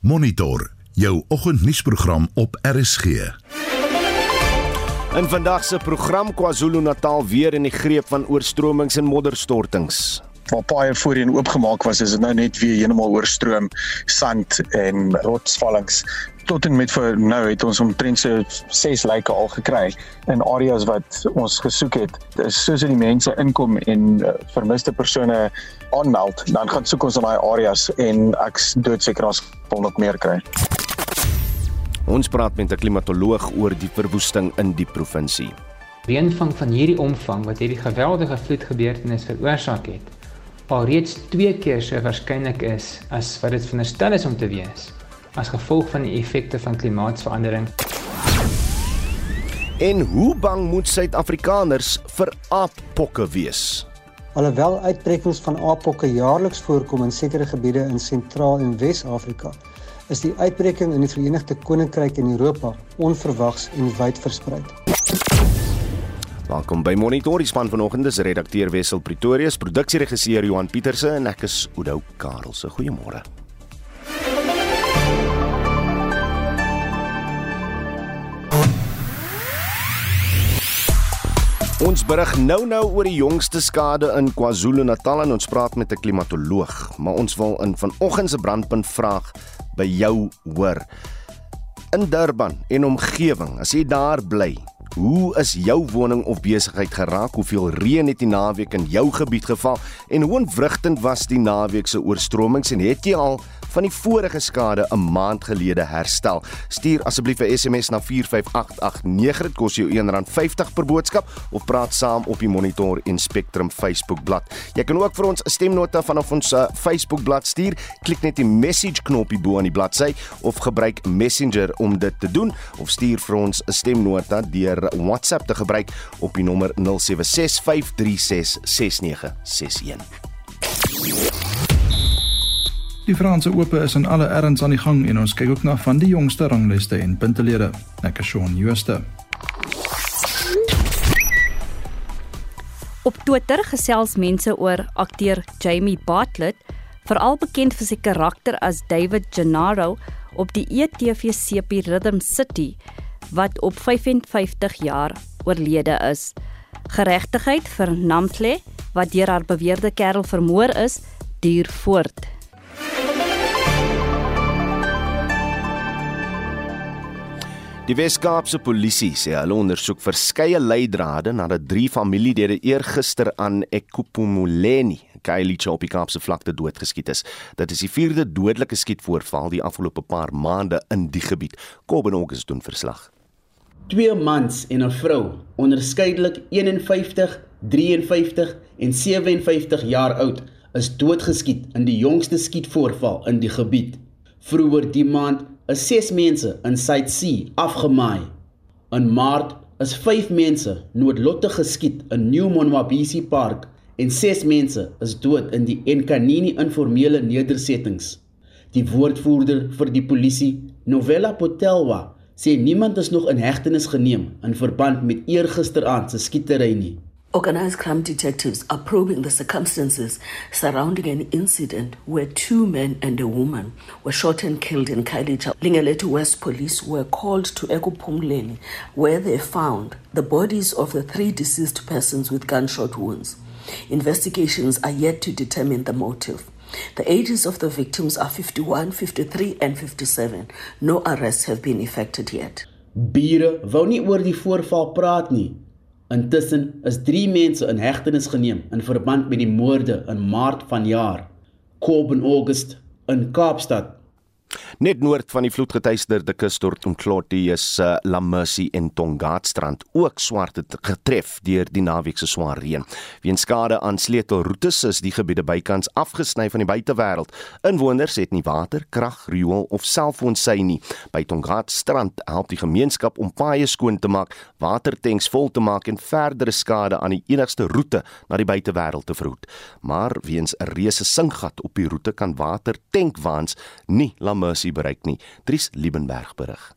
Monitor jou oggendnuusprogram op RSG. In vandag se program KwaZulu-Natal weer in die greep van oorstromings en modderstortings. Waar paaie voorheen oopgemaak was, is dit nou net weer heeltemal oorstroom, sand en rotsvallings. Tot en met vir nou het ons omtrent so 6 lyke al gekry in areas wat ons gesoek het. Dis soos as die mense inkom en uh, vermiste persone aanmeld, dan gaan soek ons in daai areas en ek's doodseker ons wil nog meer kry. Ons praat met 'n klimatoloog oor die verwoesting in die provinsie. Reënvang van hierdie omvang wat hierdie geweldige vloedgebeurtenis veroorsaak het, alreeds 2 keer so waarskynlik is as wat dit veronderstel is om te wees as gevolg van die effekte van klimaatsverandering. En hoe bang moet Suid-Afrikaners vir aappokke wees? Alhoewel uitbrekings van aappokke jaarliks voorkom in sekere gebiede in Sentraal en Wes-Afrika, is die uitbreking in die Verenigde Koninkryk en Europa onverwags en wyd versprei. Welkom by Monitor, die span vanoggend is redakteur Wessel Pretorius, produksieregisseur Johan Pieterse en ek is Oudou Karelse. Goeiemôre. Ons berig nou-nou oor die jongste skade in KwaZulu-Natal en ons praat met 'n klimatoloog, maar ons wil in vanoggend se brandpunt vraag by jou hoor. In Durban en omgewing, as jy daar bly, hoe is jou woning of besigheid geraak? Hoeveel reën het die naweek in jou gebied geval en hoe ontwrigtend was die naweek se oorstromings en het jy al van die vorige skade 'n maand gelede herstel. Stuur asseblief 'n SMS na 45889. Dit kos jou R1.50 per boodskap of praat saam op die Monitor en Spectrum Facebook bladsy. Jy kan ook vir ons 'n stemnota vanaf ons uh, Facebook bladsy stuur. Klik net die message knoppie bo aan die bladsy of gebruik Messenger om dit te doen of stuur vir ons 'n stemnota deur WhatsApp te gebruik op die nommer 0765366961. Die Franse Ope is in alle erns aan die gang en ons kyk ook na van die jongste rangliste en puntelede. Ek is Shaun Schuster. Op Twitter gesels mense oor akteur Jamie Bartlett, veral bekend vir sy karakter as David Gennaro op die ETV seepie Rhythm City wat op 55 jaar oorlede is. Geregtigheid vir Namtle wat deur haar beweerde kerel vermoor is, duur voort. Die Wes-Kaapse polisie sê hulle ondersoek verskeie leidrade nadat drie familielede eergister aan Ekupumuleni, Kailicha op die Kaapse vlakte doodgeskiet is. Dit is die vierde dodelike skietvoorval die afgelope paar maande in die gebied. Kobben August doen verslag. Twee mans en 'n vrou, onderskeidelik 51, 53 en 57 jaar oud, is doodgeskiet in die jongste skietvoorval in die gebied. Vroeër die maand is 6 mense in Suid-See afgemaai. In Maart is 5 mense noodlottig geskiet in New Monwabisi Park en 6 mense is dood in die Enkanini informele nedersettings. Die woordvoerder vir die polisie, Novella Potelwa, sê niemand is nog in hegtenis geneem in verband met eergisteraand se skietery nie. Organized crime detectives are probing the circumstances surrounding an incident where two men and a woman were shot and killed in Kailicha. Lingaleti West police were called to Ekupumleni where they found the bodies of the three deceased persons with gunshot wounds. Investigations are yet to determine the motive. The ages of the victims are 51, 53 and 57. No arrests have been effected yet. Bure wou nie oor die voorval praat nie. Intussen is 3 mense in hegtenis geneem in verband met die moorde in Maart vanjaar. Koben August in Kaapstad Net noord van die vloedgetuisterde kusdorp Umhloti is uh, La Mercy en Tongaatstrand ook swart getref deur die naweek se swaar reën. Weens skade aan sleutelroetes is die gebiede bykans afgesny van die buitewêreld. Inwoners het nie water, krag, riool of selfoonsy nie. By Tongaatstrand help die gemeenskap om paaie skoon te maak, watertanks vol te maak en verdere skade aan die enigste roete na die buitewêreld te verhoed. Maar weens 'n reuse singgat op die roete kan watertankwaans nie La Mercy bereik nie. Dries Liebenberg berig.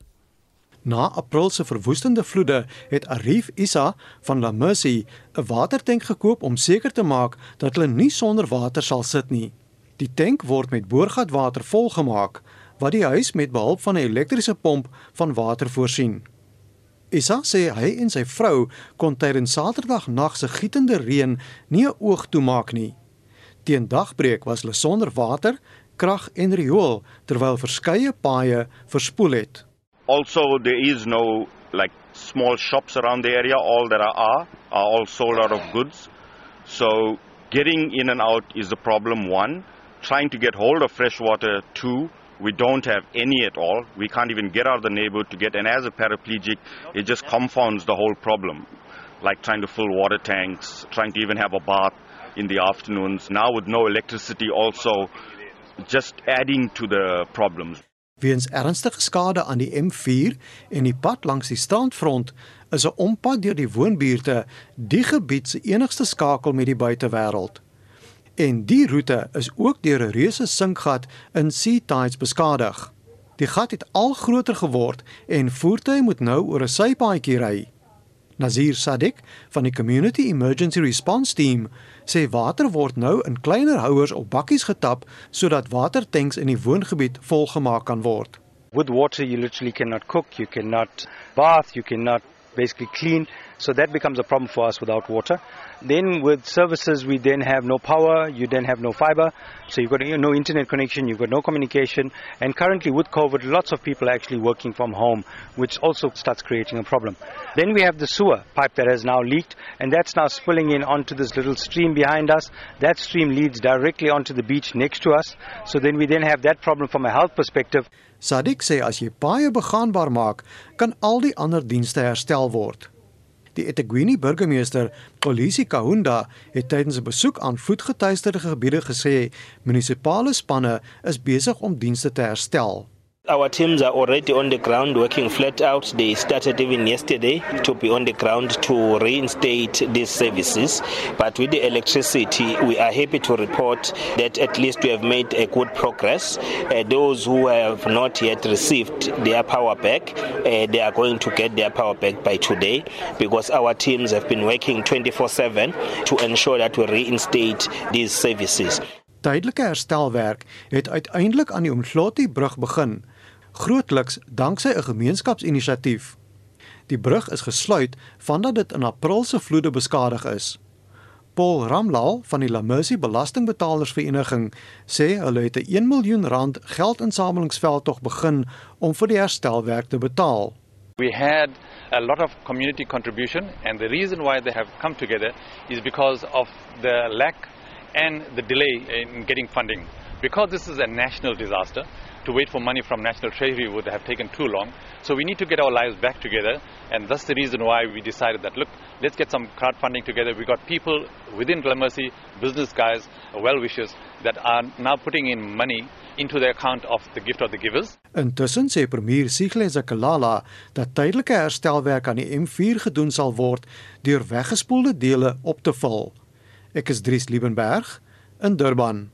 Na April se verwoestende vloede het Arif Isa van La Mercy 'n watertank gekoop om seker te maak dat hulle nie sonder water sal sit nie. Die tank word met boorgatwater volgemaak wat die huis met behulp van 'n elektriese pomp van water voorsien. Isa sê hy en sy vrou kon tydens Saterdag nag se gietende reën nie 'n oog toemaak nie. Teen dagbreek was hulle sonder water, krag en riool terwyl verskeie paaie verspoel het. Also there is no like small shops around the area all that are are all sold out of goods. So getting in and out is the problem one. Trying to get hold of fresh water two. We don't have any at all. We can't even get out of the neighborhood to get and as a paraplegic it just confounds the whole problem. Like trying to fill water tanks, trying to even have a bath in the afternoons. Now with no electricity also just adding to the problems. Weens ernstige skade aan die M4 en die pad langs die strandfront is 'n ompad deur die woonbuurte die gebied se enigste skakel met die buitewêreld. En die roete is ook deur 'n reuse sinkgat in Sea Tides beskadig. Die gat het al groter geword en voertuie moet nou oor 'n sypaadjie ry. Nazir Sadik van die Community Emergency Response Team sê water word nou in kleiner houers op bakkies getap sodat watertanks in die woongebied volgemaak kan word. With water you literally cannot cook, you cannot bath, you cannot basically clean. So that becomes a problem for us without water. Then with services, we then have no power, you then have no fiber. So you've got no internet connection, you've got no communication. And currently with COVID, lots of people are actually working from home, which also starts creating a problem. Then we have the sewer pipe that has now leaked, and that's now spilling in onto this little stream behind us. That stream leads directly onto the beach next to us. So then we then have that problem from a health perspective. Sadik sê as jy paaie begaanbaar maak, kan al die ander dienste herstel word. Die eThekwini burgemeester, Polisi Kahunda, het tydens 'n besoek aan voetgetuisterde gebiede gesê munisipale spanne is besig om dienste te herstel. Our teams are already on the ground working flat out. They started even yesterday to be on the ground to reinstate these services. But with the electricity, we are happy to report that at least we have made a good progress. Uh, those who have not yet received their power back, uh, they are going to get their power back by today because our teams have been working 24 7 to ensure that we reinstate these services. Tydelike herstelwerk het uiteindelik aan die Umhloti brug begin grootliks danksy 'n gemeenskapsinisiatief. Die brug is gesluit vandat dit in April se vloede beskadig is. Paul Ramlal van die Lamercy Belastingbetalersvereniging sê hulle het 'n 1 miljoen rand geldinsamelingsveldtog begin om vir die herstelwerk te betaal. We had a lot of community contribution and the reason why they have come together is because of the lack and the delay in getting funding. Because this is a national disaster, to wait for money from National Treasury would have taken too long. So we need to get our lives back together, and that's the reason why we decided that look, let's get some crowdfunding together. We got people within Glamercy, business guys, well wishers, that are now putting in money into the account of the gift of the givers. Intussen sê premier Sigleza Kalala dat tydelike herstelwerk aan die M4 gedoen sal word deur weggespoelde dele op te vul. Ek is Dries Liebenberg in Durban.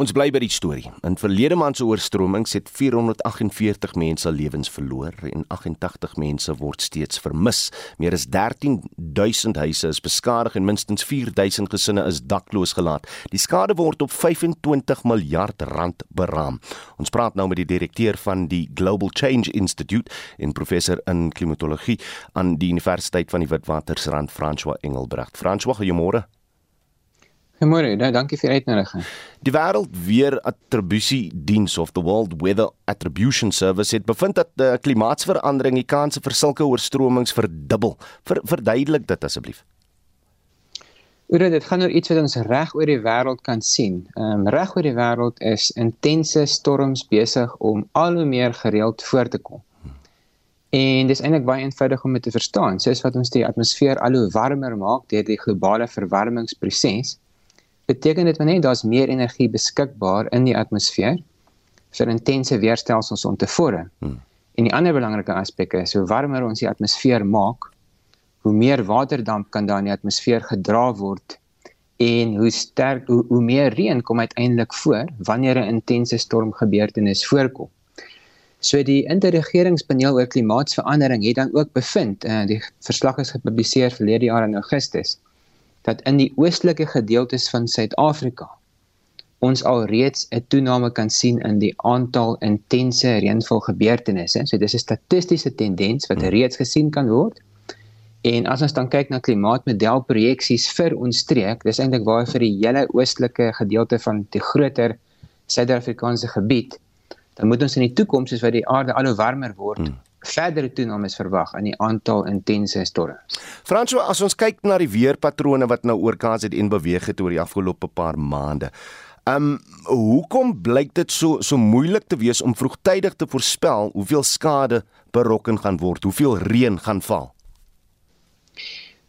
Ons bly by die storie. In verlede maand se oorstromings het 448 mense lewens verloor en 88 mense word steeds vermis. Meer as 13000 huise is beskadig en minstens 4000 gesinne is dakloos gelaat. Die skade word op 25 miljard rand beraam. Ons praat nou met die direkteur van die Global Change Institute en professor in klimatologie aan die Universiteit van die Witwatersrand, François Engelbrecht. François, goeiemôre. Goeiemôre, nou dankie vir die uitnodiging. Die wêreld weer attribusie diens of the World Weather Attribution Service het bevind dat die klimaatsverandering die kanse vir sulke oorstromings verdubbel. Ver, verduidelik dit asseblief. Oor dit gaan oor iets wat ons reg oor die wêreld kan sien. Ehm um, reg oor die wêreld is intense storms besig om al hoe meer gereeld voor te kom. En dis eintlik baie eenvoudig om dit te verstaan. Soos wat ons die atmosfeer al hoe warmer maak deur die globale verwarmingsproses, beteken dit wanneer daar's meer energie beskikbaar in die atmosfeer vir intense weerstelsels om te vorm. Hmm. En die ander belangrike aspek is hoe warmer ons die atmosfeer maak, hoe meer waterdamp kan daar in die atmosfeer gedra word en hoe sterk hoe, hoe meer reën kom uiteindelik voor wanneer 'n intense stormgebeurtenis voorkom. So die interregeringspaneel oor klimaatsverandering het dan ook bevind, uh, die verslag is gepubliseer verlede jaar in Augustus dat in die oostelike gedeeltes van Suid-Afrika ons alreeds 'n toename kan sien in die aantal intense reënval gebeurtenisse. So dis 'n statistiese tendens wat hmm. reeds gesien kan word. En as ons dan kyk na klimaatmodelprojeksies vir ons streek, dis eintlik waar vir die hele oostelike gedeelte van die groter Suid-Afrikaanse gebied, dan moet ons in die toekoms soos wat die aarde al hoe warmer word, hmm verdere toename is verwag in die aantal intense storms. Franswa, as ons kyk na die weerpatrone wat nou oor KZN beweeg het oor die afgelope paar maande. Um hoekom blyk dit so so moeilik te wees om vroegtydig te voorspel hoeveel skade berokken gaan word, hoeveel reën gaan val?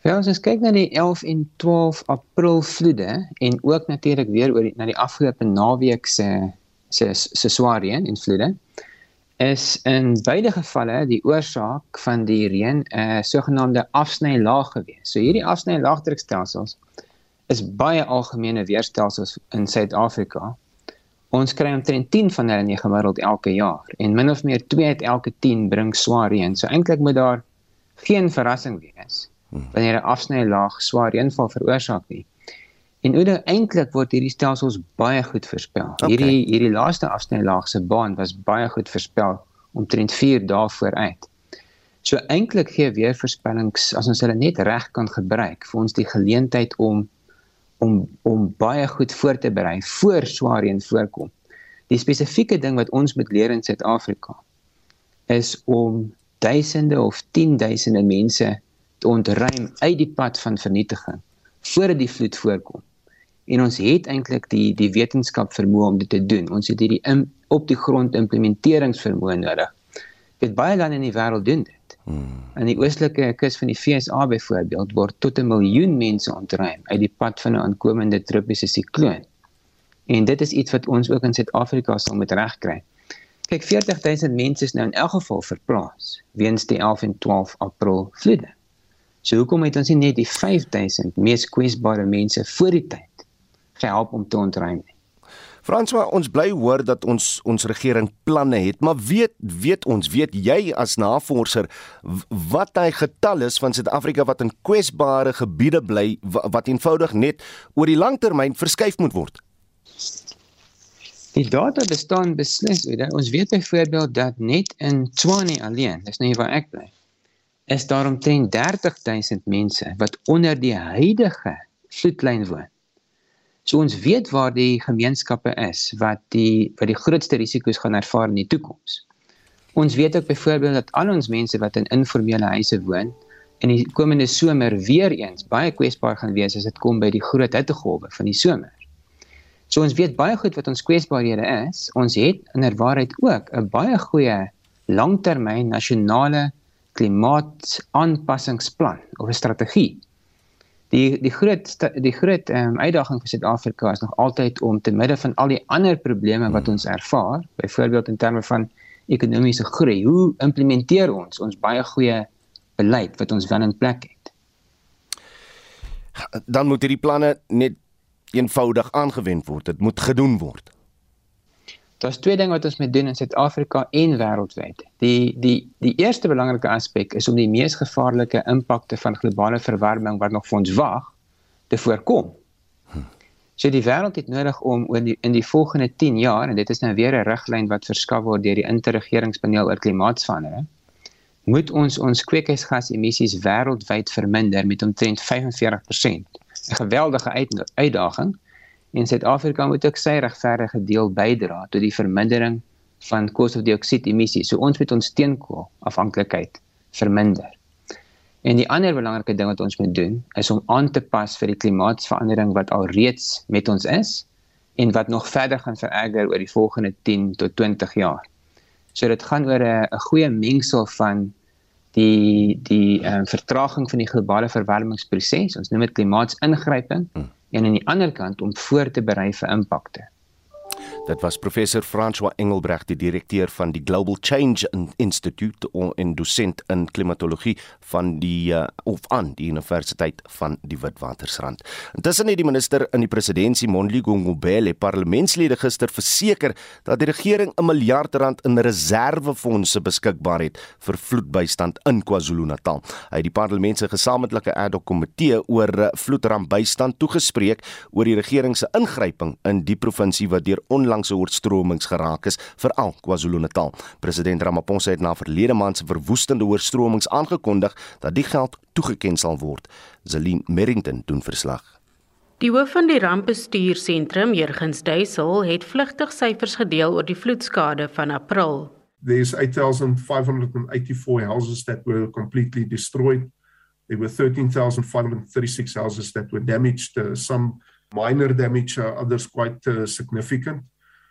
Ja, as ons kyk na die 11 en 12 April vloede en ook natuurlik weer oor die, na die afgelope naweek se se se swaar reën en vloede is in beide gevalle die oorsaak van die reën 'n uh, sogenaamde afsnylaag gewees. So hierdie afsnylaagdrukstelsels is baie algemene weerstelsels in Suid-Afrika. Ons kry omtrent 10 van hulle in die gemiddeld elke jaar en min of meer 2 uit elke 10 bring swaar reën. So eintlik moet daar geen verrassing wees hmm. wanneer 'n afsnylaag swaar reënval veroorsaak nie. En hoe eintlik word hierdie stelsels baie goed voorspel. Okay. Hierdie hierdie laaste afsnylaag se baan was baie goed voorspel omtrent 4 dae vooruit. So eintlik gee weervoorspellings as ons hulle net reg kan gebruik vir ons die geleentheid om om om baie goed voor te berei voor swaar reën voorkom. Die spesifieke ding wat ons moet leer in Suid-Afrika is om duisende of 10000 mense te ontruim uit die pad van vernietiging voordat die vloed voorkom en ons het eintlik die die wetenskap vermoë om dit te doen. Ons het hierdie in, op die grond implementeringsvermoë nodig. Dit baie lande in die wêreld doen dit. Hmm. In die oostelike kus van die FSA byvoorbeeld word tot 'n miljoen mense ontruim uit die pad van 'n aankomende tropiese sikloon. En dit is iets wat ons ook in Suid-Afrika sal moet regkry. Kyk, 40000 mense is nou in elk geval verplaas weens die 11 en 12 April vloede. So hoekom het ons nie net die 5000 mees kwesbare mense voor die tyd gehelp om te ontruim nie. Franswa, ons bly hoor dat ons ons regering planne het, maar weet weet ons, weet jy as navorser wat hy getal is van Suid-Afrika wat in kwesbare gebiede bly wat eenvoudig net oor die langtermyn verskuif moet word? Die data bestaan beslis, weet jy, ons weet byvoorbeeld dat net in Tshwane alleen, dis nou waar ek bly, is daar omtrent 30000 mense wat onder die huidige vloedlyn woon. So ons weet waar die gemeenskappe is wat die wat die grootste risiko's gaan ervaar in die toekoms. Ons weet ook byvoorbeeld dat al ons mense wat in informele huise woon in die komende somer weer eens baie kwesbaar gaan wees as dit kom by die groot hittegolwe van die somer. So ons weet baie goed wat ons kwesbaarhede is. Ons het inderwaarheid ook 'n baie goeie langtermyn nasionale klimaataanpassingsplan of 'n strategie die die groot die groot um, uitdaging vir Suid-Afrika is nog altyd om te midde van al die ander probleme wat ons ervaar, byvoorbeeld in terme van ekonomiese groei, hoe implementeer ons ons baie goeie beleid wat ons wel in plek het? Dan moet hierdie planne net eenvoudig aangewend word. Dit moet gedoen word. Daar's twee dinge wat ons moet doen in Suid-Afrika en wêreldwyd. Die die die eerste belangrike aspek is om die mees gevaarlike impakte van globale verwarming wat nog vir ons wag te voorkom. So die wêreld het nodig om in die, in die volgende 10 jaar en dit is nou weer 'n riglyn wat verskaf word deur die interregeringspaneel oor klimaatsverandering, moet ons ons kweekhuisgasemissies wêreldwyd verminder met omtrent 45%. 'n Geweldige uitdaging en Suid-Afrika moet ook sy regverdige deel bydra tot die vermindering van koolstofdioksied emissie. So ons moet ons steenkool afhanklikheid verminder. En die ander belangrike ding wat ons moet doen is om aan te pas vir die klimaatsverandering wat al reeds met ons is en wat nog verder gaan vererger oor die volgende 10 tot 20 jaar. So dit gaan oor 'n goeie mengsel van die die um, vertraging van die globale verwarmingsproses. Ons noem dit klimaatsingryping. Hmm en aan die ander kant om voor te berei vir impakte. Dit was professor François Engelbrecht, die direkteur van die Global Change Institute en dosent in klimatologie van die uh, of aan die Universiteit van die Witwatersrand. Intussen het die minister in die presidentskap Mondli Gungubele parlementslede gister verseker dat die regering 'n miljard rand in reservefondse beskikbaar het vir vloedbystand in KwaZulu-Natal. Hy het die parlement se gesamentlike ad hoc komitee oor eh, vloedrampbystand toegespreek oor die regering se ingryping in die provinsie wat deur onlangse oorstromings geraak is, veral KwaZulu-Natal. President Ramaphosa het na verlede maand se verwoestende oorstromings aangekondig dat die geld toegeken sal word. Zelin Merrington doen verslag. Die hoof van die rampbestuursentrum, Jurgens Duisel, het vlugtig syfers gedeel oor die vloedskade van April. There's 8584 houses that were completely destroyed. There were 13,536 houses that were damaged, uh, some minor damage, uh, others quite uh, significant.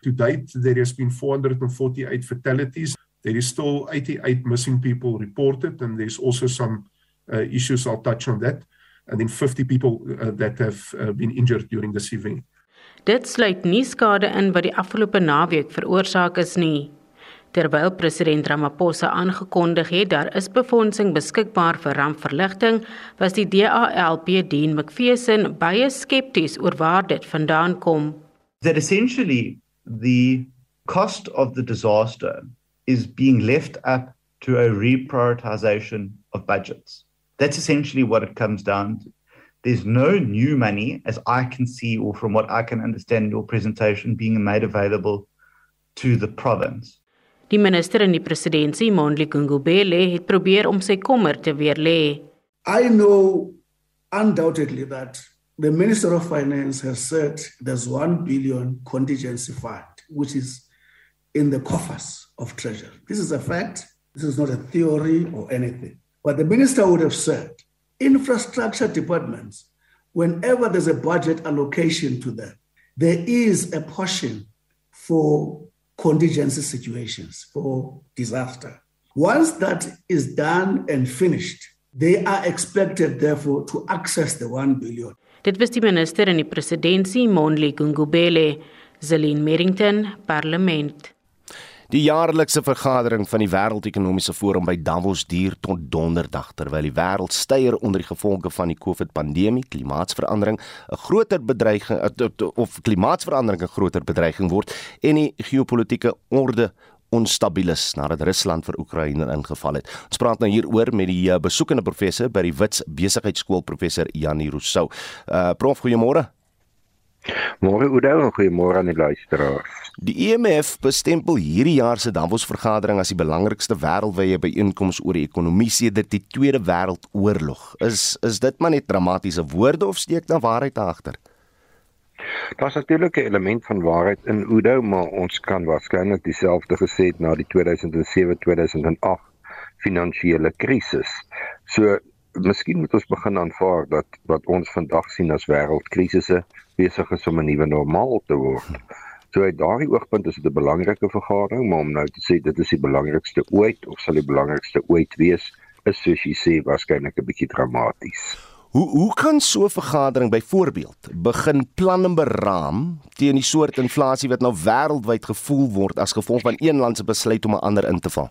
To date, there has been 448 fatalities. There is still 88 missing people reported, and there's also some uh, issues. I'll touch on that. And then 50 people uh, that have uh, been injured during this event. Dit sluit nie skade in wat die afgelope naweek veroorsaak is nie. Terwyl president Ramaphosa aangekondig het daar is befondsing beskikbaar vir rampverligting, was die DALP dien McPherson baie skepties oor waar dit vandaan kom. That essentially the cost of the disaster is being left up to a reprioritization of budgets. That's essentially what it comes down to. There's no new money, as I can see, or from what I can understand in your presentation, being made available to the province. Die minister in die presidentskap, Mondli Gungubele, het probeer om sy kommer te weerlê. I know undoubtedly that the Minister of Finance has said there's 1 billion contingency fund, which is in the coffers of Treasury. This is a fact. This is not a theory or anything. But the minister would have said infrastructure departments, whenever there's a budget allocation to them, there is a portion for contingency situations, for disaster. Once that is done and finished, they are expected, therefore, to access the 1 billion. Dit was die minister in die presidentskap, Monli Gungubele, Zelin Merrington, Parlement. Die jaarlikse vergadering van die Wêreldekonomiese Forum by Davos duur tot Donderdag terwyl die wêreld steier onder die gevolge van die COVID-pandemie, klimaatsverandering 'n groter bedreiging of klimaatsverandering 'n groter bedreiging word en die geopolitiese orde onstabiel is nadat Rusland vir Oekraïne ingeval het. Ons praat nou hieroor met die uh, besoekende professor by die Wits Besigheidsskool professor Janie Rousseau. Uh prof, goeiemôre. Môre Oudo en goeiemôre aan die luisteraars. Die IMF e bestempel hierdie jaar se Davos vergadering as die belangrikste wêreldwye byeenkoms oor die ekonomie sedert die Tweede Wêreldoorlog. Is is dit maar net dramatiese woorde of steek daar waarheid agter? Daar's natuurlik 'n element van waarheid in Oudo, maar ons kan waarskynlik dieselfde gesê het na die 2007-2008 finansiële krisis. So Miskien moet ons begin aanvaar dat wat ons vandag sien as wêreldkrisisse besig is om 'n nuwe normaal te word. So uit daardie oogpunt is dit 'n belangrike vergadering, maar om nou te sê dit is die belangrikste ooit of sal die belangrikste ooit wees, is soos jy sê waarskynlik 'n bietjie dramaties. Hoe hoe kan so 'n vergadering byvoorbeeld begin planne beraam teen die soort inflasie wat nou wêreldwyd gevoel word as gevolg van een land se besluit om 'n ander in te val?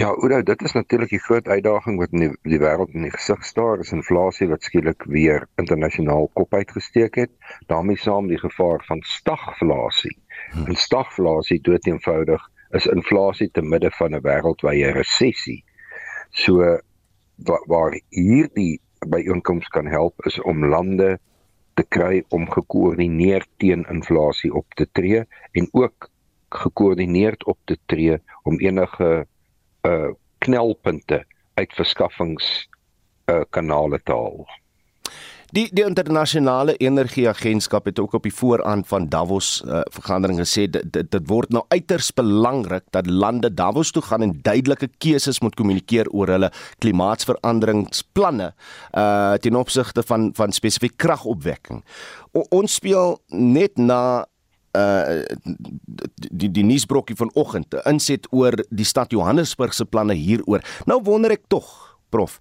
Ja, Oudo, dit is natuurlik die groot uitdaging wat in die, die wêreld in die gesig staar, is inflasie wat skielik weer internasionaal kop uitgesteek het. daarmee saam die gevaar van stagflasie. Hmm. En stagflasie dood eenvoudig is inflasie te midde van 'n wêreldwye resessie. So waar, waar hierdie byeenkoms kan help is om lande te kry om gekoördineerd teen inflasie op te tree en ook gekoördineerd op te tree om enige uh knelpunte uit verskaffings uh kanale te haal. Die die internasionale energieagentskap het ook op die vooraan van Davos uh, vergadering gesê dit, dit dit word nou uiters belangrik dat lande Davos toe gaan en duidelike keuses moet kommunikeer oor hulle klimaatsveranderingsplanne uh ten opsigte van van spesifiek kragopwekking. O, ons speel net na uh die die nuusbrokkie vanoggend inset oor die stad Johannesburg se planne hieroor. Nou wonder ek tog, prof,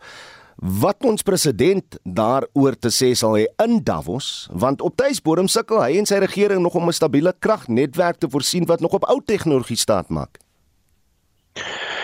wat ons president daaroor te sê sal hê in Davos, want op tuisbodem sukkel hy en sy regering nog om 'n stabiele kragnetwerk te voorsien wat nog op ou tegnologie staat maak.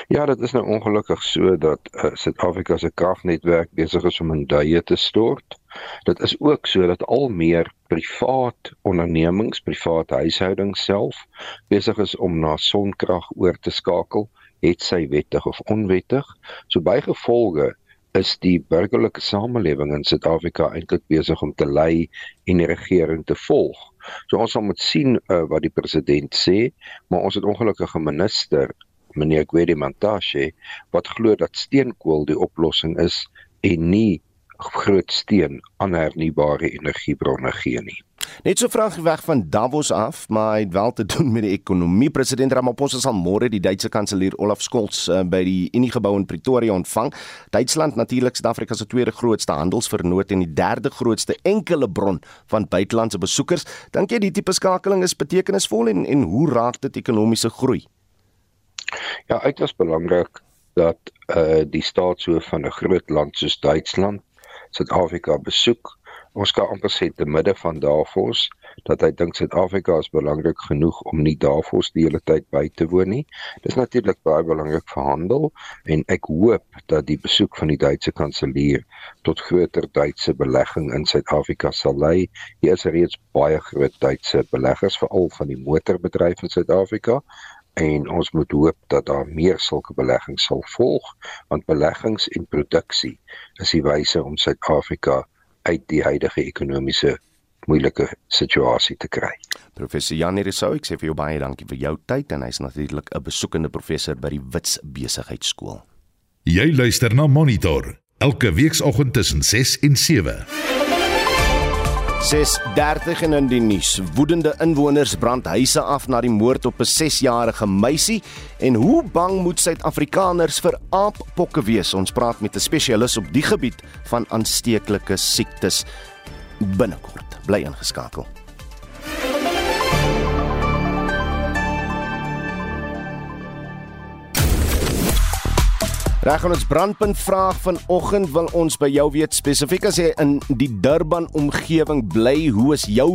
Ja, dit is nou ongelukkig so dat uh, Suid-Afrika se kragnetwerk besig is om in duie te stort. Dit is ook so dat al meer privaat ondernemings, privaat huishoudings self besig is om na sonkrag oor te skakel, het sy wettig of onwettig. So bygevolge is die burgerlike samelewing in Suid-Afrika eintlik besig om te lei en die regering te volg. So ons sal moet sien uh, wat die president sê, maar ons het ongelukkige minister, meneer Gwede Mantashe, wat glo dat steenkool die oplossing is en nie groot steen aan hernubare energiebronne gee nie. Net so vraag weg van Davos af, maar hy het wel te doen met die ekonomie. President Ramaphosa sal môre die Duitse kanselier Olaf Scholz uh, by die Uniegebou in Pretoria ontvang. Duitsland natuurlik Suid-Afrika se tweede grootste handelsvernoot en die derde grootste enkele bron van buitelandse besoekers. Dink jy die tipe skakeling is betekenisvol en en hoe raak dit ekonomiese groei? Ja, dit is belangrik dat eh uh, die staatshoof van 'n groot land soos Duitsland Suid-Afrika besoek. Ons kan amper sê te midde van Davos dat hy dink Suid-Afrika is belangrik genoeg om nie Davos die hele tyd by te woon nie. Dis natuurlik baie belangrik vir handel en ek hoop dat die besoek van die Duitse kanselier tot groter Duitse belegging in Suid-Afrika sal lei. Hier is reeds baie groot Duitse beleggers veral van die motorbedryf in Suid-Afrika en ons moet hoop dat daar meer sulke beleggings sal volg want beleggings en produksie is die wyse om Suid-Afrika uit die huidige ekonomiese moeilike situasie te kry. Professor Jan Erisou, ek sê vir jou baie dankie vir jou tyd en hy's natuurlik 'n besoekende professor by die Wits Besigheidsskool. Jy luister na Monitor elke weekoggend tussen 6 en 7. 6:30 en in die nuus. Woedende inwoners brand huise af na die moord op 'n 6-jarige meisie en hoe bang moet Suid-Afrikaners vir aappokke wees? Ons praat met 'n spesialis op die gebied van aansteeklike siektes binnekort. Bly ingeskakel. Reg ons brandpunt vraag vanoggend wil ons by jou weet spesifiek as jy in die Durban omgewing bly, hoe is jou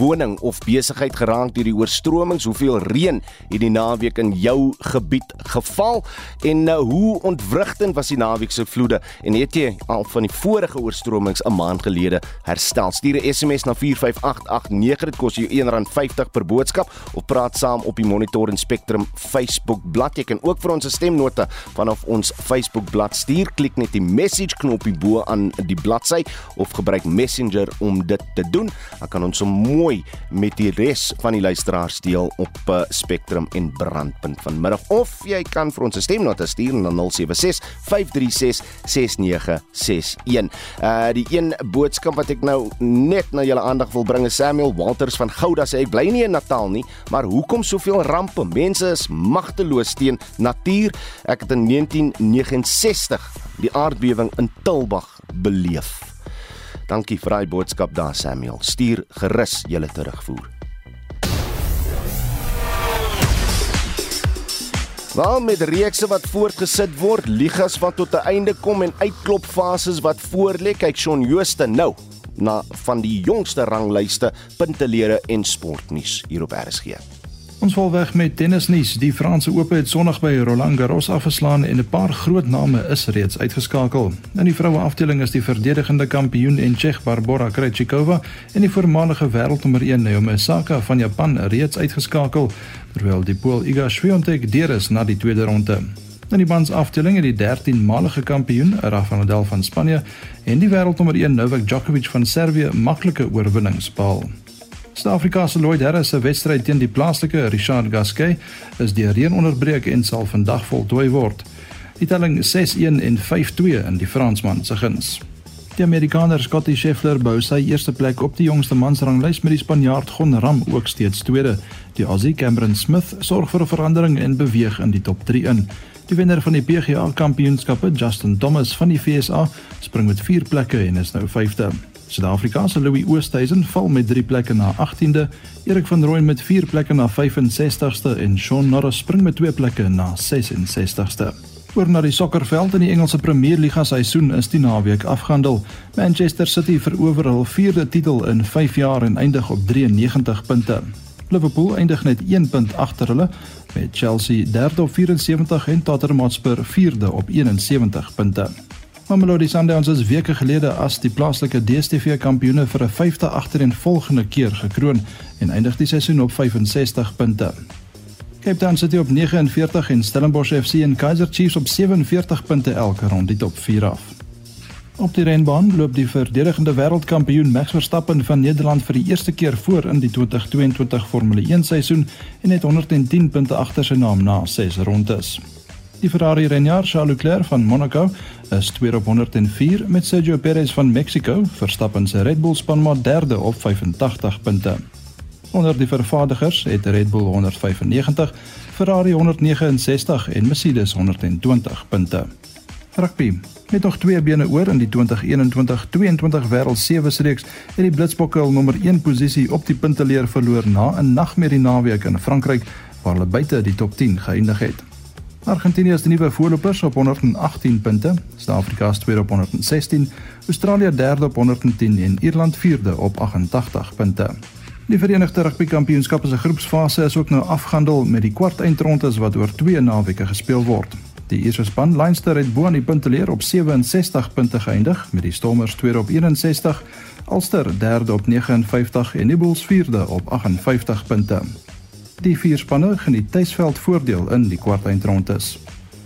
woning of besigheid geraak deur die oorstromings? Hoeveel reën het die naweek in jou gebied geval? En uh, hoe ontwrigtend was die naweek se vloede? En het jy al van die vorige oorstromings 'n maand gelede herstel? Stuur 'n SMS na 45889 dit kos jou R1.50 per boodskap of praat saam op die Monitor en Spectrum Facebook bladsy. Jy kan ook vir ons 'n stemnota vanaf ons Facebook bladsy stuur, klik net die message knoppie bo aan die bladsy of gebruik Messenger om dit te doen. Dan kan ons so mooi met die res van die luisteraars deel op uh, Spectrum en Brandpunt vanmiddag of jy kan vir ons 'n stemnota stuur na 076 536 6961. Uh die een boodskap wat ek nou net na julle aandag wil bring is Samuel Walters van Gouda sê ek bly nie in Natal nie, maar hoekom soveel rampe? Mense is magteloos teen natuur. Ek het in 19 1969 die aardbewing in Tilbag beleef. Dankie vir daai boodskap daar Samuel. Stuur gerus julle terugvoer. Waar met reekse wat voortgesit word, ligas wat tot 'n einde kom en uitklopfases wat voorlê, kyk Shaun Jooste nou na van die jongste ranglyste, puntelere en sportnuus hier op RSG. Ons val weg met tennisnuus. Die Franse Ope het Sondag by Roland Garros afgeslaan en 'n paar groot name is reeds uitgeskakel. In die vroue afdeling is die verdedigende kampioen en Tsjech Barbora Krejcikova en die voormalige wêreldnommer 1 Naomi Osaka van Japan reeds uitgeskakel, terwyl die Pool Iga Swiatek deur is na die tweede ronde. In die mans afdeling het die 13-malige kampioen Rafael Nadal van Spanje en die wêreldnommer 1 Novak Djokovic van Servië maklike oorwinnings behaal. Suid-Afrika se Lloyd Harris se wedstryd teen die plaaslike Richard Gasquet is deur reën onderbreek en sal vandag voltooi word. Die telling 6-1 en 5-2 in die Fransman se guns. Die Amerikaner Scottie Scheffler bou sy eerste plek op die jongste mansranglys met die Spanjaard Gon Ram ook steeds tweede. Die Aussie Cameron Smith sorg vir 'n verandering en beweeg in die top 3 in. Die wenner van die PGA Kampioenskappe, Justin Thomas van die VSA, spring met 4 plekke en is nou 5de. Suid-Afrika se Louis Oosthuizen val met 3 plekke na 18de, Erik van Rooyen met 4 plekke na 65ste en Shaun Norris spring met 2 plekke na 66ste. Oor na die sokkerveld in die Engelse Premier Liga seisoen is die naweek afgehandel. Manchester City verower hul vierde titel in 5 jaar en eindig op 93 punte. Liverpool eindig net 1 punt agter hulle met Chelsea derde op 74 en Tottenham Hotspur vierde op 71 punte. Mamelodi Sundowns is weke gelede as die plaaslike DStv kampioene vir 'n vyfde agtereenvolgende keer gekroon en eindig die seisoen op 65 punte. Cape Town City op 49 en Stellenbosch FC en Kaizer Chiefs op 47 punte elk rond die top 4 af. Op die renbaan loop die verdedigende wêreldkampioen Max Verstappen van Nederland vir die eerste keer voor in die 2022 Formule 1 seisoen en het 110 punte agter sy naam na 6 rondes. Die Ferrari renjaer Charles Leclerc van Monaco is tweede op 104 met Sergio Perez van Mexico, Verstappen se Red Bull span maar derde op 85 punte. Onder die vervaardigers het Red Bull 195, Ferrari 169 en Mercedes 120 punte. Rugby. Met nog twee bene oor in die 2021-22 Wêreld Sewe reeks het die Blitsbokke hul nommer 1 posisie op die punteleer verloor na 'n nagmerrie naweek in Frankryk waar hulle buite die top 10 geëindig het. Argentinië is die nuwe voorlopers op 118 punte, Suid-Afrika is tweede op 116, Australië derde op 110 en Ierland vierde op 88 punte. Die Verenigde Rugby Kampioenskap se groepsfase is ook nou afgehandel met die kwart eindrondes wat oor 2 naweke gespeel word. Die eerste span Leinster het bo aan die punteleer op 67 punte geëindig met die Stormers tweede op 61, Ulster derde op 59 en die Bulls vierde op 58 punte. Die vier spanne geniet tuisveld voordeel in die kwartfinale.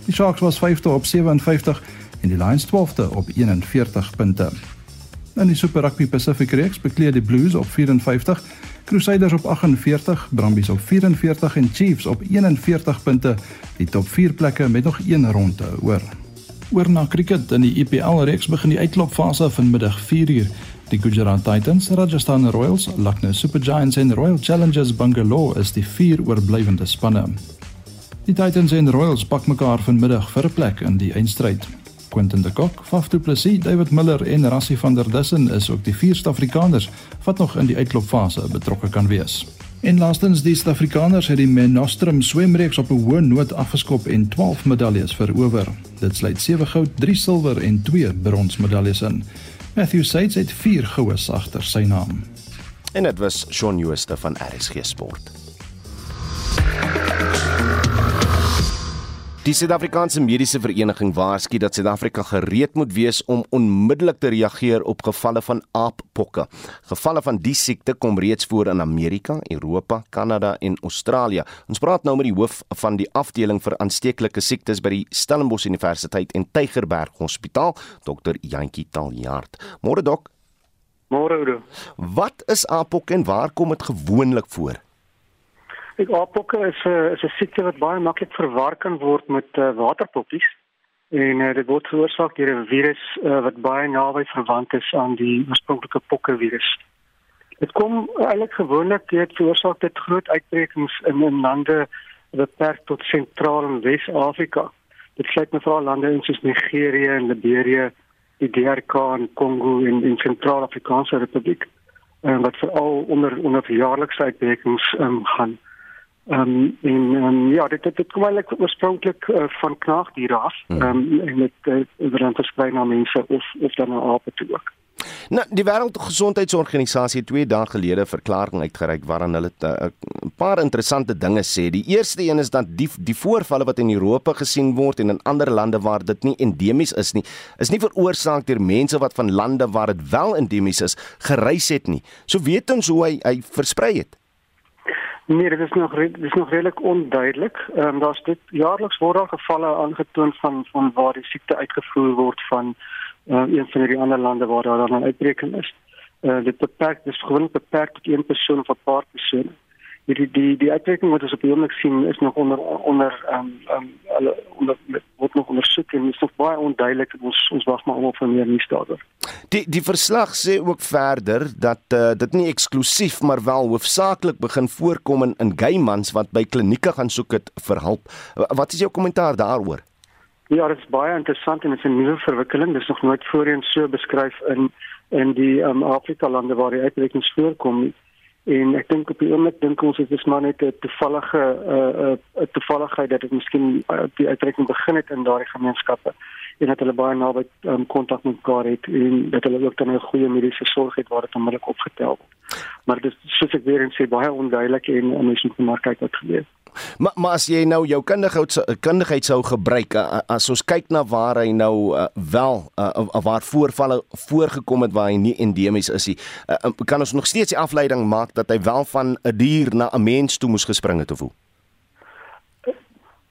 Die Sharks was 5de op 57 en die Lions 12de op 41 punte. In die Super Rugby Pacific reeks bekleed die Blues op 54, Crusaders op 48, Brumbies op 44 en Chiefs op 41 punte, die top 4 plekke met nog een ronde oor. Oor na cricket in die IPL reeks begin die uitklopfase vanmiddag 4uur. Die Gujarat Titans, Rajasthan Royals, Lucknow Super Giants en Royal Challengers Bangalore is die vier oorblywende spanne. Die Titans en Royals pak mekaar vanmiddag vir 'n plek in die eindstryd. Quentin de Kock, Faf du Plessis, David Miller en Rassie van der Dussen is ook die vier Suid-Afrikaners wat nog in die uitklopfase betrokke kan wees. En laastens die Suid-Afrikaners het die Menostrum swemreeks op 'n hoë noot afgeskop en 12 medaljes verower. Dit sluit 7 goud, 3 silwer en 2 brons medaljes in. Matthew Saits het 4 goue agter sy naam. En dit was Shaun Jooste van RSG Sport. Die Suid-Afrikaanse Mediese Vereniging waarsku dat Suid-Afrika gereed moet wees om onmiddellik te reageer op gevalle van aappokke. Gevalle van die siekte kom reeds voor in Amerika, Europa, Kanada en Australië. Ons praat nou met die hoof van die afdeling vir aansteeklike siektes by die Stellenbosch Universiteit en Tygerberg Hospitaal, Dr. Jantjie Taljaard. Môre dok. Môre Oudo. Wat is aappokke en waar kom dit gewoonlik voor? Ek apokke is 'n uh, is 'n siekte wat baie maklik verwar kan word met uh, waterpokkies en uh, dit word veroorsaak deur 'n virus uh, wat baie naby verwant is aan die oorspronklike pokkevirus. Dit kom eintlik gewoonlik dit veroorsaak dit groot uitbrekings in in lande beperk tot sentraal en Wes-Afrika. Dit sluit met veral lande in soos Nigerië en Liberia, die DRK en Kongo en in Sentraal-Afrikaanse Republiek en wat veral onder onder jaarlikse uitbrekings um, gaan. Ehm um, en um, ja, dit dit, dit kom eintlik oorspronklik uh, van knaagdiere af. Hmm. Ehm um, en met uh, dan versprei na mense of of dan na ape toe ook. Nou, die Wêreldgesondheidsorganisasie het 2 dae gelede 'n verklaring uitgereik waarin hulle eh, 'n paar interessante dinge sê. Die eerste een is dat die die voorvalle wat in Europa gesien word en in ander lande waar dit nie endemies is nie, is nie veroorsaak deur mense wat van lande waar dit wel endemies is, gereis het nie. So weet ons hoe hy hy versprei het. Nee, dit is nog dit is nog redelik onduidelik. Ehm um, daar's dit jaarliks word daar gevalle aangetoon van van waar die siekte uitgevoer word van uh, een van die ander lande waar daar dan 'n uitbreking is. Uh, dit beperk dis gewoon beperk tot een persoon of 'n paar persone die die die uitwerking wat ons op die oomblik sien is nog onder onder ehm um, ehm um, hulle onder word nog ondersoek en is nog baie onduidelik ons ons wag maar op vir meer nuus daaroor. Die die verslag sê ook verder dat uh, dit nie eksklusief maar wel hoofsaaklik begin voorkom in, in gay mans wat by klinieke gaan soek het vir hulp. Wat is jou kommentaar daaroor? Ja, dit is baie interessant en dit is 'n nuwe verwikkeling. Dit is nog nooit voorheen so beskryf in in die ehm um, Afrika lande waar die uitbrekings voorkom nie En ek dink op die oomblik dink ons dit is maar net 'n toevallige 'n uh, 'n uh, toevalligheid dat dit miskien uh, die uitbreking begin het in daardie gemeenskappe en dat hulle baie naby um, kontak met mekaar het en dat hulle ook dan 'n goeie mediese sorg het waar dit onmiddellik opgetel word. Maar dit is soos ek weer eens sê baie onduidelik en ons moet maar kyk wat gebeur. Maar maar as jy nou jou kundigheid kundigheid sou gebruik as ons kyk na waar hy nou uh, wel uh, waar voorvalle voorgekom het waar hy nie endemies is nie, uh, kan ons nog steeds die afleiding maak dat hy wel van 'n dier na 'n mens toe moes gespring het of hoe?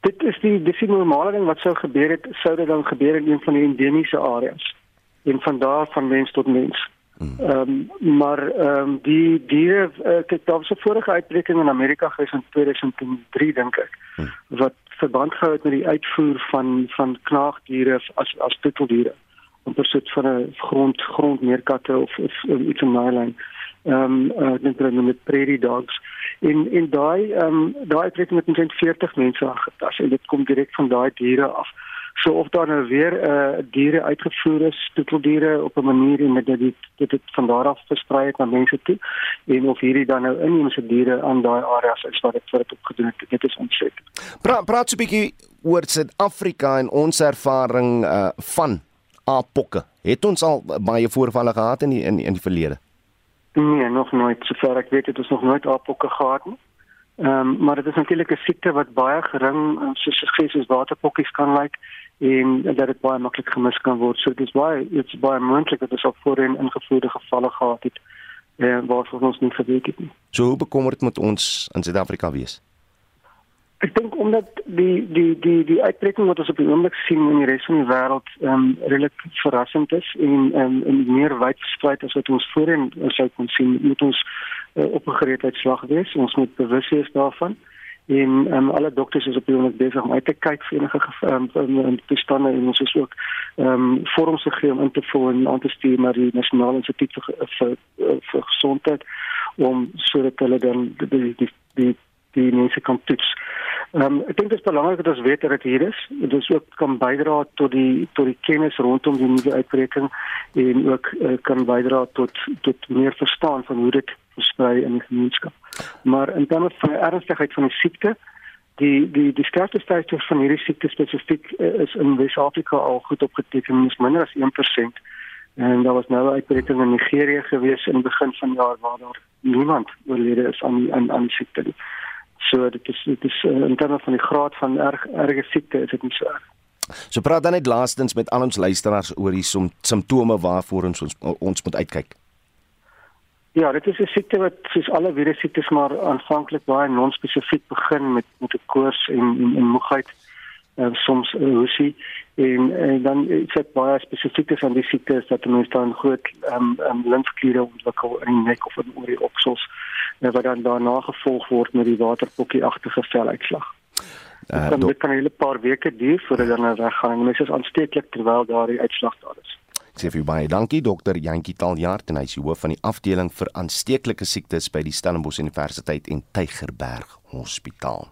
Dit is die dis die normale ding wat sou gebeur het sou dit dan gebeur in een van die endemiese areas en van daar van mens tot mens. Hmm. Ehm um, maar ehm um, die diere uh, kyk daar was 'n vorige uitbreking in Amerika gewees in 2003 dink ek hmm. wat verband gehou het met die uitvoer van van knaagdiere as as tuteldiere om persoot van 'n grond grondmeerkatte of, of um, iets in daai lyn. Ehm um, uh, dink hulle noem dit prairie dogs. En en daai ehm um, daai uitbreking het omtrent 40 mense aangetas en dit kom direk van daai diere af. So of daar nou weer uh diere uitgevoer is, tuteldiere op 'n manier en dit dit dit het van daar af versprei het na mense toe en of hierdie dan nou inheemse diere aan daai areas is wat dit vir dit opgedoen het. Dit is ontset. Praat praat so 'n bietjie oor Suid-Afrika en ons ervaring uh van apokke. Het ons al baie voorvalle gehad in die, in in die verlede? Nee, nog nooit. Sover ek weet het ons nog nooit apokke gehad nie. Ehm um, maar dit is natuurlik 'n siekte wat baie gering soos gesê soos waterpokkies kan lyk. En dat dit baie maklik gemis kan word. So dis baie dit's baie moontlik dat ons op voorheen ingevoerde gevalle gehad het en eh, waarvan ons nie geweet het nie. So bekommerd moet ons in Suid-Afrika wees? Ek dink omdat die die die die uitbreking wat ons op die oomblik sien in die res van die wêreld ehm um, redelik verrassend is en ehm um, en meer wyd versprei as wat ons voorheen sou kon sien, moet ons uh, op 'n gereedheidslag wees. Ons moet bewus wees daarvan en um, alle dokters is op die oomblik besig om uit te kyk vir enige um, um, toestande en ons is ook ehm um, vorms gegee om in te vul en aan te stuur na die nasionale instituut vir vir, vir gesondheid om sodat hulle dan die die die, die die mense kan toets. Ehm um, ek dink dit is belangrik dat ons weet dat dit hier is. Dit is ook kan bydra tot die tot die kennis rondom die nuwe uitbreking en ook uh, kan bydra tot tot meer verstaan van hoe dit versprei in die gemeenskap. Maar in terme van die ernstigheid van die siekte, die die die sterftesyfer van hierdie siekte spesifiek uh, is in Wes-Afrika al goed opgeteken, is minder as 1%. En daar was nou 'n uitbreking in Nigerië gewees in die begin van die jaar waar daar niemand oorlede is aan aan aan die siekte nie. So dit is dit is uh, in terme van die graad van erg erge siekte is dit nie so erg. So praat dan net laastens met al ons luisteraars oor die simptome waarvoor ons ons, ons moet uitkyk. Ja, dit is 'n siekte wat soos alle virussiektes maar aanvanklik baie non-spesifiek begin met met 'n koors en en, en moegheid en uh, soms uh, hoesie en, en dan is dit baie spesifiek van die siekte is dat mense dan groot ehm um, um, lymfkliere ontwikkel in die nek of in oor die oksels uh, wat dan daarna gevolg word met die waterpokkie-agtige veluitslag. Uh, dit kan 'n hele paar weke duur voordat dit dan weggaan. Mense is aansteeklik terwyl daardie uitslag daar is. Ek sê vir baie dankie dokter Jantjie Taljaard en hy is hoof van die afdeling vir aansteeklike siektes by die Stellenbosch Universiteit en Tygerberg Hospitaal.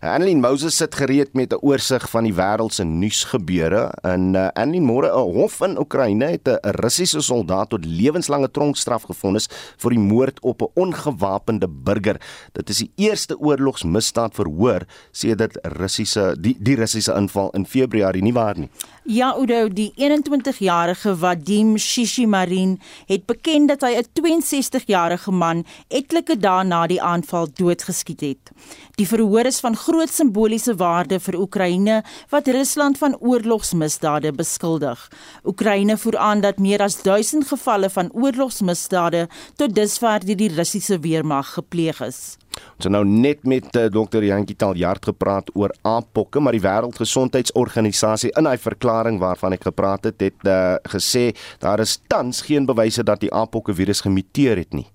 Annelien Moses sit gereed met 'n oorsig van die wêreld se nuusgebeure. In uh, Annelien môre 'n hof in Oekraïne het 'n Russiese soldaat tot lewenslange tronkstraf gevonnis vir die moord op 'n ongewapende burger. Dit is die eerste oorlogsmisdaad verhoor sedert Russiese die die Russiese inval in Februarie nie waar nie. Ja, Udo, die 21-jarige Vadim Shishimarin het bekend dat hy 'n 62-jarige man etlike dae na die aanval doodgeskiet het. Die verhoor is van groot simboliese waarde vir Oekraïne wat Rusland van oorlogsmisdade beskuldig. Oekraïne voer aan dat meer as 1000 gevalle van oorlogsmisdade tot dusver deur die Russiese weermag gepleeg is. Ons het nou net met uh, dokter Jantjie Taljard gepraat oor apokke, maar die Wêreldgesondheidsorganisasie in hy verklaring waarvan ek gepraat het, het uh, gesê daar is tans geen bewyse dat die apokke virus gemuteer het nie.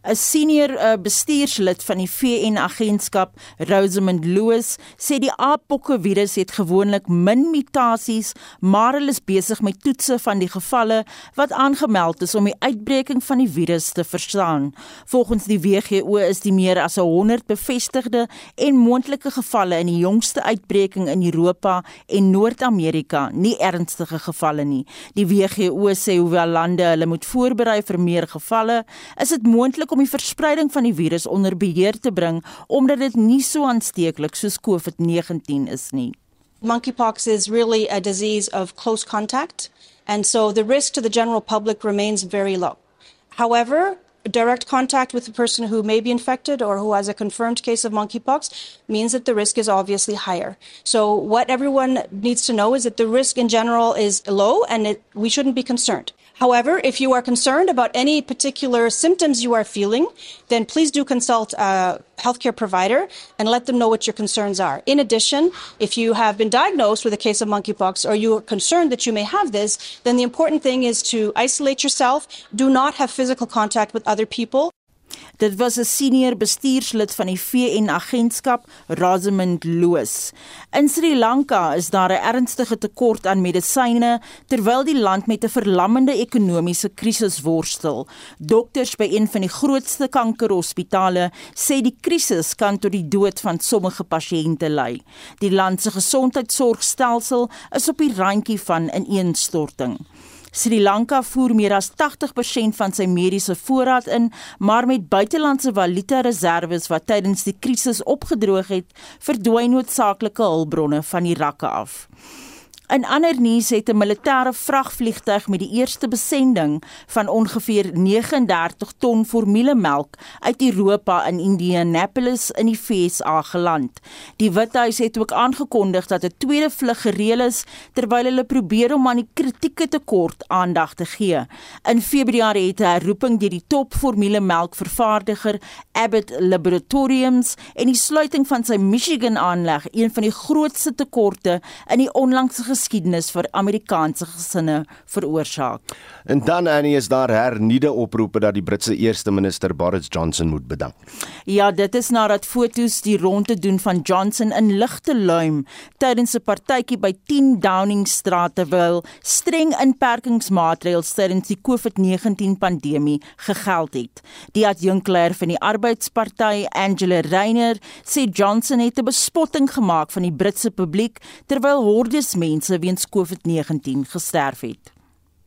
'n Senior uh, bestuurslid van die VN-agentskap, Rosamund Lewis, sê die apokke virus het gewoonlik min mutasies, maar hulle is besig met toetse van die gevalle wat aangemeld is om die uitbreking van die virus te verstaan. Volgens die WHO is die meer as 100 bevestigde en moontlike gevalle in die jongste uitbreking in Europa en Noord-Amerika nie ernstige gevalle nie. Die WHO sê hoewel lande hulle moet voorberei vir meer gevalle, is dit moontlik om die verspreiding van die virus onder beheer te bring omdat dit nie so aansteeklik soos COVID-19 is nie. Monkeypox is really a disease of close contact, and so the risk to the general public remains very low. However, direct contact with a person who may be infected or who has a confirmed case of monkeypox means that the risk is obviously higher. So, what everyone needs to know is that the risk in general is low and it, we shouldn't be concerned. However, if you are concerned about any particular symptoms you are feeling, then please do consult a healthcare provider and let them know what your concerns are. In addition, if you have been diagnosed with a case of monkeypox or you are concerned that you may have this, then the important thing is to isolate yourself, do not have physical contact with other people. Dit was 'n senior bestuurslid van die VN agentskap, Rosamund Loos. In Sri Lanka is daar 'n ernstige tekort aan medisyne terwyl die land met 'n verlammende ekonomiese krisis worstel. Dokters by een van die grootste kankerhospitale sê die krisis kan tot die dood van sommige pasiënte lei. Die land se gesondheidsorgstelsel is op die randjie van ineenstorting. Sri Lanka voer meer as 80% van sy mediese voorraad in, maar met buitelandse valuta reserves wat tydens die krisis opgedroog het, verdwyn noodsaaklike hulpbronne van die rakke af. In ander nuus het 'n militêre vragvliegtuig met die eerste besending van ongeveer 39 ton formulemelk uit Europa in Indianapolis in die VSA geland. Die Withuis het ook aangekondig dat 'n tweede vlug gereël is terwyl hulle probeer om aan die kritieke tekort aandag te gee. In Februarie het 'n herroeping deur die top formulemelkvervaardiger Abbott Laboratories en die sluiting van sy Michigan aanleg, een van die grootste tekorte in die onlangse geskiedenis vir Amerikaanse gesinne veroorsaak. En dan Annie is daar hernieude oproepe dat die Britse eerste minister Boris Johnson moet bedank. Ja, dit is nadat foto's die ronde doen van Johnson in ligte luim tydens 'n partytjie by 10 Downing Street terwyl streng inperkingsmaatreëls tydens die COVID-19 pandemie gegeld het. Die adjunkleier van die Arbeidsparty, Angela Rayner, sê Johnson het 'n bespotting gemaak van die Britse publiek terwyl hordes mense weens COVID-19 gesterf het.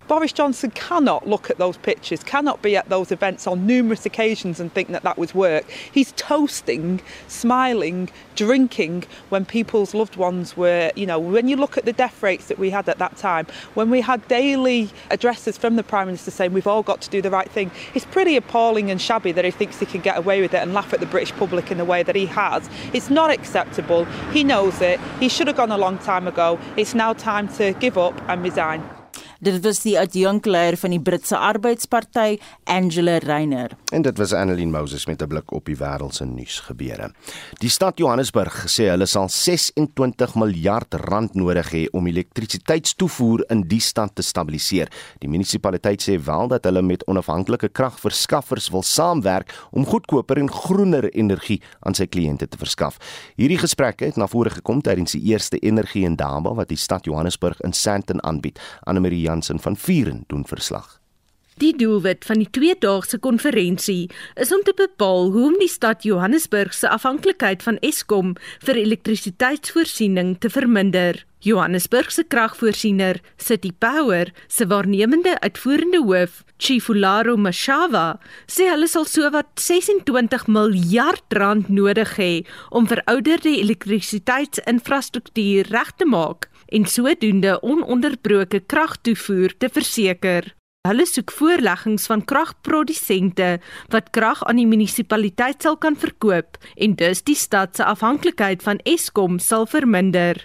Boris Johnson cannot look at those pictures, cannot be at those events on numerous occasions and think that that was work. He's toasting, smiling, drinking when people's loved ones were, you know, when you look at the death rates that we had at that time, when we had daily addresses from the Prime Minister saying we've all got to do the right thing, it's pretty appalling and shabby that he thinks he can get away with it and laugh at the British public in the way that he has. It's not acceptable. He knows it. He should have gone a long time ago. It's now time to give up and resign. Dit was die adjunkleier van die Britse Arbeidsparty, Angela Rayner. En dit was Annelien Moses met 'n blik op die wêreld se nuusgebeure. Die stad Johannesburg sê hulle sal 26 miljard rand nodig hê om elektrisiteitstoevoer in die stad te stabiliseer. Die munisipaliteit sê wel dat hulle met onafhanklike kragverskaffers wil saamwerk om goedkoper en groener energie aan sy kliënte te verskaf. Hierdie gesprekke het na vore gekom tydens die eerste energie en damba wat die stad Johannesburg in Sandton aanbied. Anne-Marie Jansen van Vieren doen verslag. Die doelwit van die tweedaagse konferensie is om te bepaal hoe om die stad Johannesburg se afhanklikheid van Eskom vir elektrisiteitsvoorsiening te verminder. Johannesburg se kragvoorsiener, City Power, se waarnemende uitvoerende hoof, Chifularo Mashava, sê hulle sal sowat 26 miljard rand nodig hê om verouderde elektrisiteitsinfrastruktuur reg te maak en sodoende ononderbroke kragtoevoer te verseker. Hulle soek voorleggings van kragprodusente wat krag aan die munisipaliteit sal kan verkoop en dus die stad se afhanklikheid van Eskom sal verminder.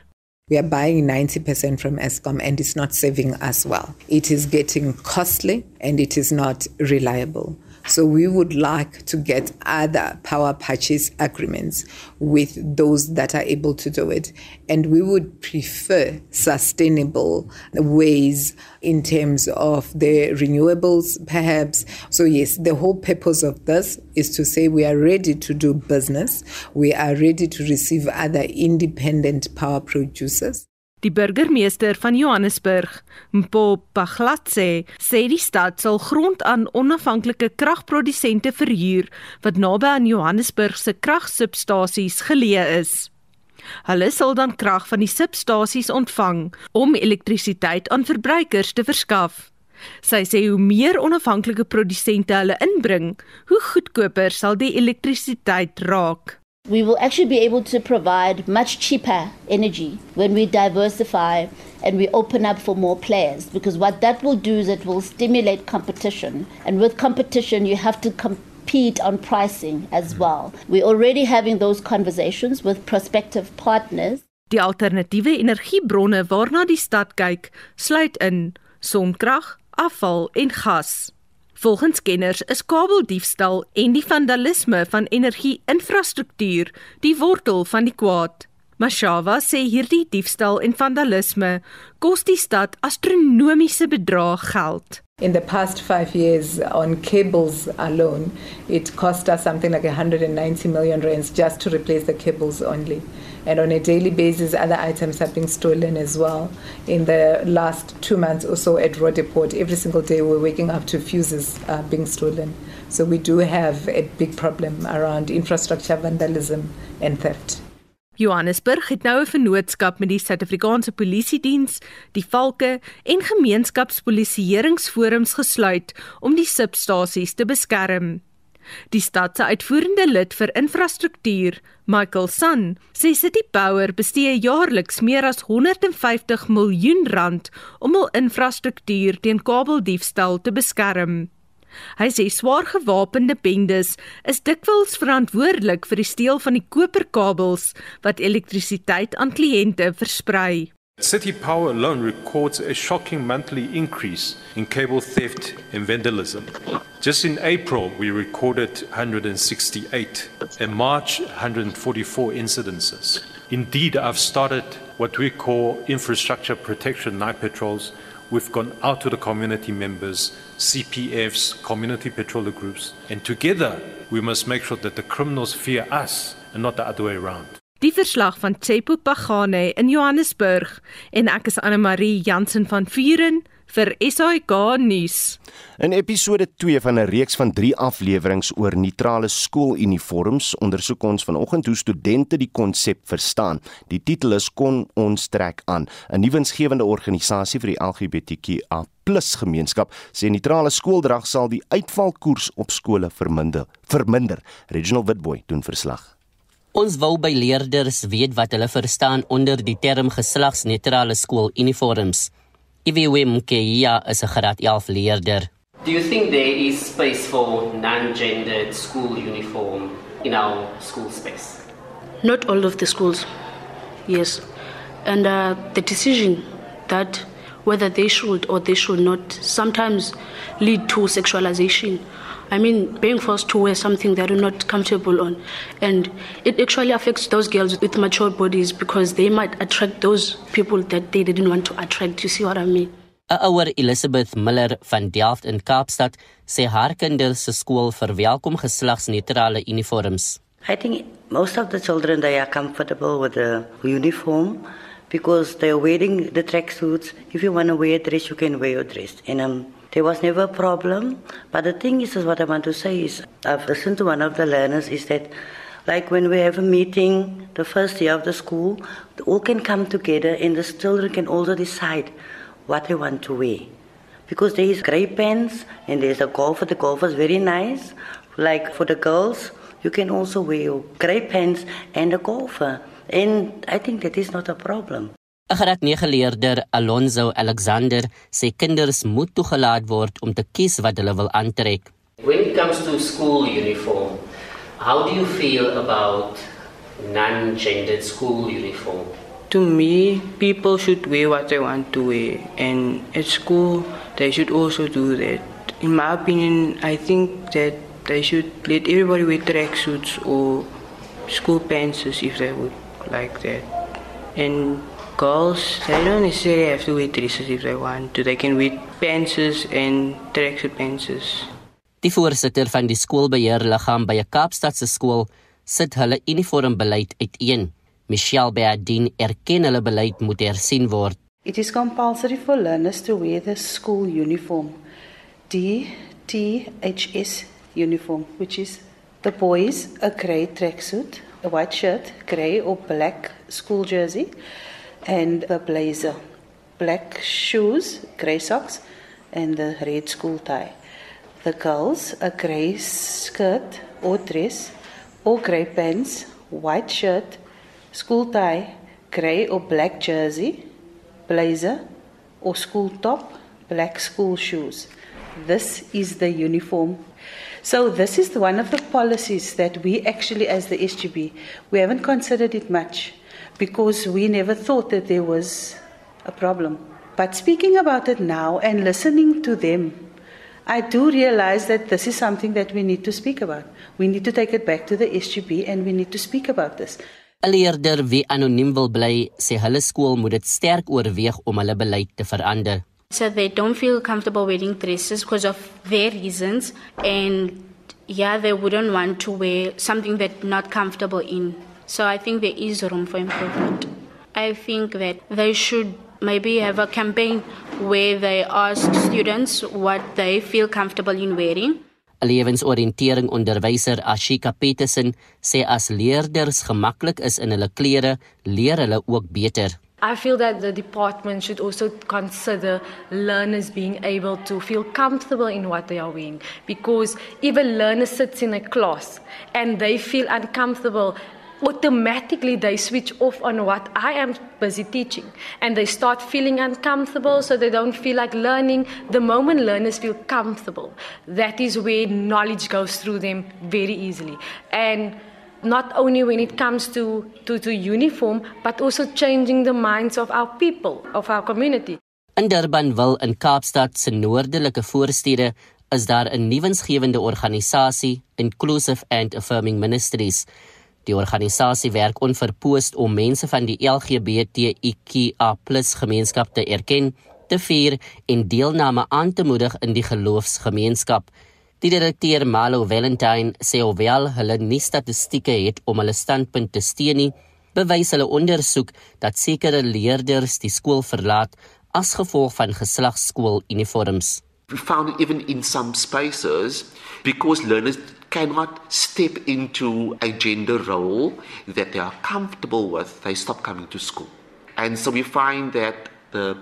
We are buying 90% from Eskom and it's not saving us well. It is getting costly and it is not reliable. So we would like to get other power purchase agreements with those that are able to do it. And we would prefer sustainable ways in terms of the renewables, perhaps. So, yes, the whole purpose of this is to say we are ready to do business, we are ready to receive other independent power producers. Die burgemeester van Johannesburg, Mpo Paglatse, sê die stad sal grond aan onafhanklike kragprodusente verhuur wat naby aan Johannesburg se kragsubstasies geleë is. Hulle sal dan krag van die substasies ontvang om elektrisiteit aan verbruikers te verskaf. Sy sê hoe meer onafhanklike produsente hulle inbring, hoe goedkoper sal die elektrisiteit raak. We will actually be able to provide much cheaper energy when we diversify and we open up for more players because what that will do is it will stimulate competition and with competition you have to compete on pricing as well. We're already having those conversations with prospective partners. Die alternatiewe energiebronne waarna die stad kyk, sluit in sonkrag, afval en gas. Volgens kenners is kabeldiefstal en die vandalisme van energie-infrastruktuur die wortel van die kwaad. Mashava sê hierdie diefstal en vandalisme kos die stad astronomiese bedrae geld. In the past five years, on cables alone, it cost us something like 190 million rands just to replace the cables only. And on a daily basis, other items have been stolen as well. In the last two months or so at Rodeport, every single day we're waking up to fuses uh, being stolen. So we do have a big problem around infrastructure vandalism and theft. Johannesburg het nou 'n vennootskap met die Suid-Afrikaanse Polisie Diens, die Valke en gemeenskapspolisieeringsforums gesluit om die substasies te beskerm. Die stad se uitvoerende lid vir infrastruktuur, Michael Sun, sê City Power bestee jaarliks meer as 150 miljoen rand om hul infrastruktuur teen kabeldiefstal te beskerm. Hy sê swaar gewapende bendes is dikwels verantwoordelik vir die steel van die koperkabels wat elektrisiteit aan kliënte versprei. City Power alone records a shocking monthly increase in cable theft and vandalism. Just in April, we recorded 168, in March, 144 incidences. Indeed, I've started what we call infrastructure protection night patrols We've gone out to the community members, CPFs, community patroller groups, and together we must make sure that the criminals fear us and not the other way around. Die verslag van Tsepo Pagane in Johannesburg en ek is Anne Marie Jansen van Vuren vir SAK nuus. In episode 2 van 'n reeks van 3 afleweringe oor neutrale skooluniforms ondersoek ons vanoggend hoe studente die konsep verstaan. Die titel is Kon ons trek aan, 'n nuwensgewende organisasie vir die LGBTQIA+ gemeenskap sê neutrale skooldrag sal die uitvalkoers op skole verminder. Verminder. Regional Witboy doen verslag. Ons wou by leerders weet wat hulle verstaan onder die term geslagsneutrale skooluniforms. Iviwe Mkeia is 'n graad 11 leerder. Do you think there is space for non-gendered school uniform in our school space? Not all of the schools. Yes. And uh, the decision that whether they should or they should not sometimes lead to sexualization I mean, being forced to wear something they're not comfortable on. And it actually affects those girls with mature bodies because they might attract those people that they didn't want to attract. You see what I mean? Ouer Elizabeth Miller van Delft in Kaapstad sê haar kinders se skool verwelkom geslagsneutrale uniforms. I think most of the children they are comfortable with the uniform because they're wearing the tracksuits. If you want to wear a dress, you can wear your dress. And um, There was never a problem. But the thing is, is what I want to say is, I've listened to one of the learners, is that like when we have a meeting the first year of the school, all can come together and the children can also decide what they want to wear. Because there is grey pants and there's a golfer. The golfer is very nice. Like for the girls, you can also wear grey pants and a golfer. And I think that is not a problem. 'n Graad 9 leerder, Alonzo Alexander, sê kinders moet toegelaat word om te kies wat hulle wil aantrek. When it comes to school uniform, how do you feel about non-gendered school uniform? To me, people should wear what they want to wear, and at school, they should also do that. In my opinion, I think that they should let everybody wear tracksuits or school pants if they would like that. And girls, they don't necessarily have to wear dresses if they want to. They can wear pants and tracksuit pants. Die voorsitter van die skoolbeheerliggaam by 'n Kaapstadse skool sit hulle uniformbeleid uiteen. Michelle Beadin erken hulle beleid moet hersien word. It is compulsory for learners to wear the school uniform. DTHS uniform, which is the boys a grey tracksuit, a white shirt, grey or black school jersey, and a blazer. Black shoes, grey socks, and the red school tie. The girls, a grey skirt or dress or grey pants, white shirt, school tie, grey or black jersey, blazer or school top, black school shoes. This is the uniform. So this is one of the policies that we actually as the SGB, we haven't considered it much because we never thought that there was a problem. But speaking about it now and listening to them, I do realize that this is something that we need to speak about. We need to take it back to the SGB and we need to speak about this. 'n Leerder wie anoniem wil bly, sê hulle skool moet dit sterk oorweeg om hulle beleid te verander. So they don't feel comfortable wearing dresses because of their reasons and yeah, they wouldn't want to wear something that not comfortable in. So I think there is room for improvement. I think that they should maybe have a campaign where they ask students what they feel comfortable in wearing. 'n Lewensoriëntering onderwyser Ashika Petersen sê as leerders gemaklik is in hulle klere, leer hulle ook beter. I feel that the department should also consider learners being able to feel comfortable in what they are wearing because if a learner sits in a class and they feel uncomfortable automatically they switch off on what I am busy teaching and they start feeling uncomfortable so they don't feel like learning. The moment learners feel comfortable, that is where knowledge goes through them very easily. And not only when it comes to, to, to uniform, but also changing the minds of our people, of our community. In Durbanville in Kaapstad se noordelike voorstede is daar 'n nuwensgewende organisasie, Inclusive and Affirming Ministries. Die organisasie werk onverpoost om mense van die LGBTQIA+ gemeenskap te erken, te vier en deelname aan te moedig in die geloofsgemeenskap. Die direkteur Malo Valentine sê hoewel hulle nie statistieke het om hulle standpunt te steun nie, bewys hulle ondersoek dat sekere leerders die skool verlaat as gevolg van geslagskooluniforms. We found even in some spaces because learners cannot step into a gender role that they are comfortable with, they stop coming to school. And so we find that the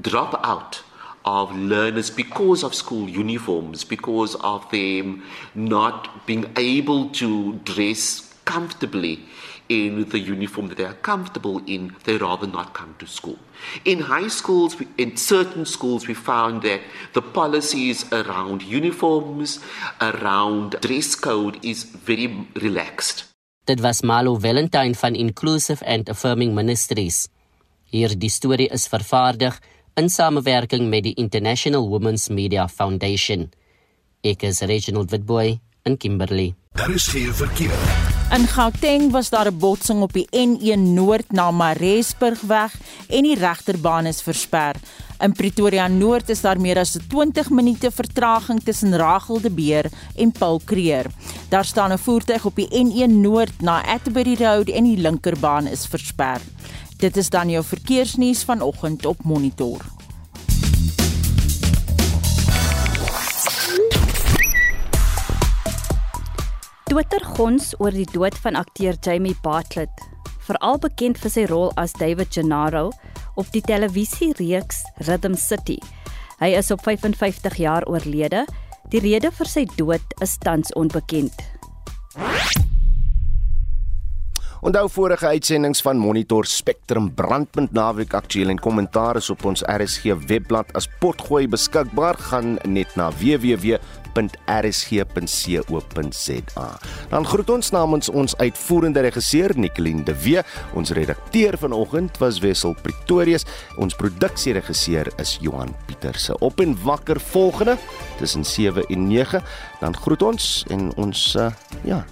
dropout of learners because of school uniforms, because of them not being able to dress comfortably in the uniform that they are comfortable in, they rather not come to school. In high schools, in certain schools, we found that the policies around uniforms, around dress code is very relaxed. Dit was Malo Valentine van Inclusive and Affirming Ministries. Hierdie storie is vervaardig in samewerking met die International Women's Media Foundation. Ek is Reginald Witboy in Kimberley. Daar is geen verkeer. In Gauteng was daar 'n botsing op die N1 Noord na Maresburgweg en die regterbaan is versper. In Pretoria Noord is daar meer as 20 minute vertraging tussen Ragel de Beer en Paul Creer. Daar staan 'n voertuig op die N1 Noord na Atterbury Road en die linkerbaan is versper. Dit is dan jou verkeersnuus vanoggend op Monitor. Twitter gons oor die dood van akteur Jamie Bartlett, veral bekend vir sy rol as David Gennaro op die televisiereeks Rhythm City. Hy is op 55 jaar oorlede. Die rede vir sy dood is tans onbekend. Onthou vorige uitsendings van Monitor Spectrum brandpunt naweek aktueel en kommentaar is op ons RSG webblad as potgooi beskikbaar. Gaan net na www.rsg.co.za. Dan groet ons namens ons uitvoerende regisseur Nicoline de Wee, ons redakteur vanoggend was Wessel Pretorius, ons produksieregisseur is Johan Pieterse. Op en wakker volgende tussen 7 en 9, dan groet ons en ons uh, ja,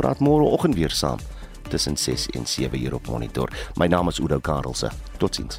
praat môre oggend weer saam tussen 6 en 7 hier op monitor. My naam is Udo Karelse. Totsiens.